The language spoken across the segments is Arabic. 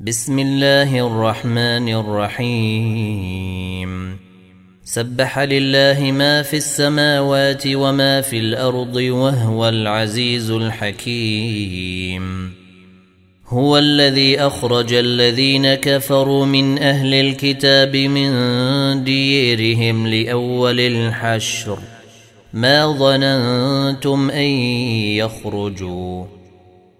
بسم الله الرحمن الرحيم. سبح لله ما في السماوات وما في الأرض وهو العزيز الحكيم. هو الذي أخرج الذين كفروا من أهل الكتاب من ديرهم لأول الحشر. ما ظننتم أن يخرجوا؟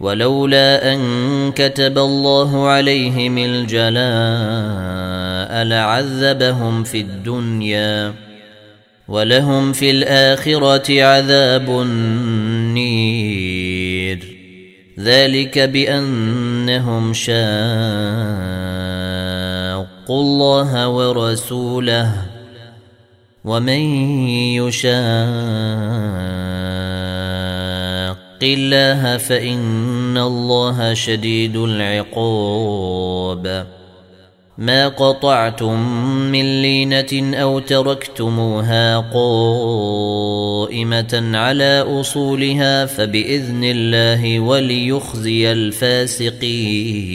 ولولا أن كتب الله عليهم الجلاء لعذبهم في الدنيا ولهم في الآخرة عذاب النير. ذلك بأنهم شاقوا الله ورسوله. ومن يشاق الله فإن الله شديد العقاب. ما قطعتم من لينة أو تركتموها قائمة على أصولها فبإذن الله وليخزي الفاسقين.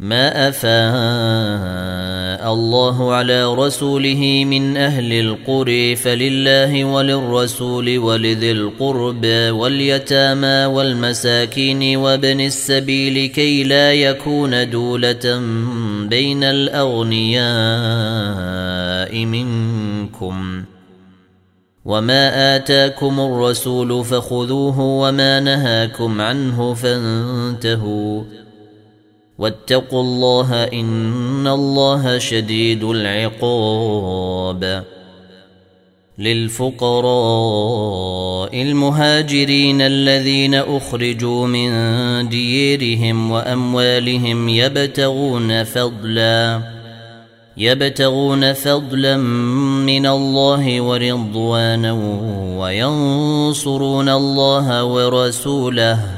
ما افاء الله على رسوله من أهل القرى فلله وللرسول ولذي القربى واليتامى والمساكين وابن السبيل كي لا يكون دوله بين الاغنياء منكم وما اتاكم الرسول فخذوه وما نهاكم عنه فانتهوا واتقوا الله إن الله شديد العقاب. للفقراء المهاجرين الذين أخرجوا من ديرهم وأموالهم يبتغون فضلا يبتغون فضلا من الله ورضوانا وينصرون الله ورسوله.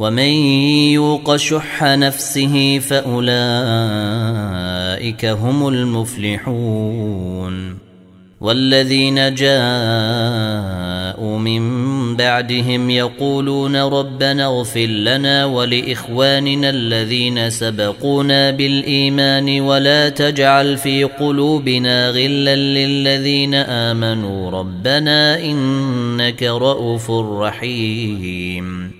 ومن يوق شح نفسه فأولئك هم المفلحون والذين جاءوا من بعدهم يقولون ربنا اغفر لنا ولإخواننا الذين سبقونا بالإيمان ولا تجعل في قلوبنا غلا للذين آمنوا ربنا إنك رءوف رحيم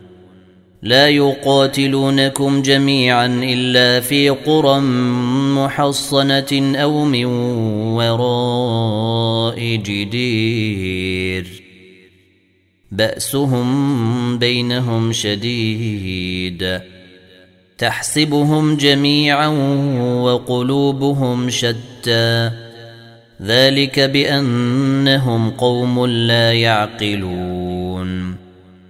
لا يقاتلونكم جميعا إلا في قرى محصنة أو من وراء جدير. بأسهم بينهم شديد. تحسبهم جميعا وقلوبهم شتى. ذلك بأنهم قوم لا يعقلون.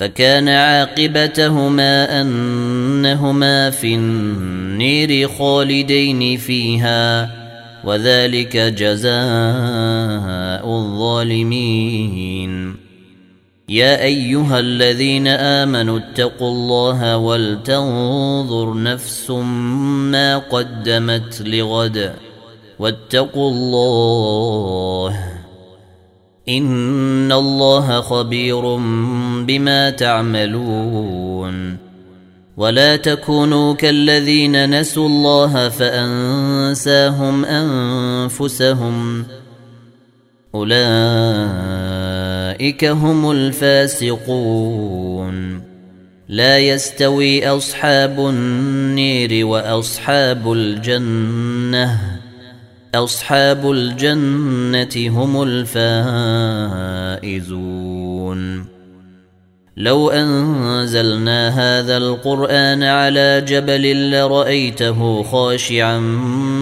فكان عاقبتهما أنهما في النير خالدين فيها وذلك جزاء الظالمين. يا أيها الذين آمنوا اتقوا الله ولتنظر نفس ما قدمت لغد واتقوا الله ان الله خبير بما تعملون ولا تكونوا كالذين نسوا الله فانساهم انفسهم اولئك هم الفاسقون لا يستوي اصحاب النير واصحاب الجنه أصحاب الجنة هم الفائزون. لو أنزلنا هذا القرآن على جبل لرأيته خاشعا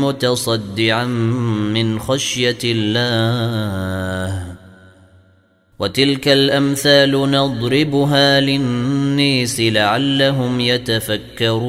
متصدعا من خشية الله. وتلك الأمثال نضربها للنيس لعلهم يتفكرون.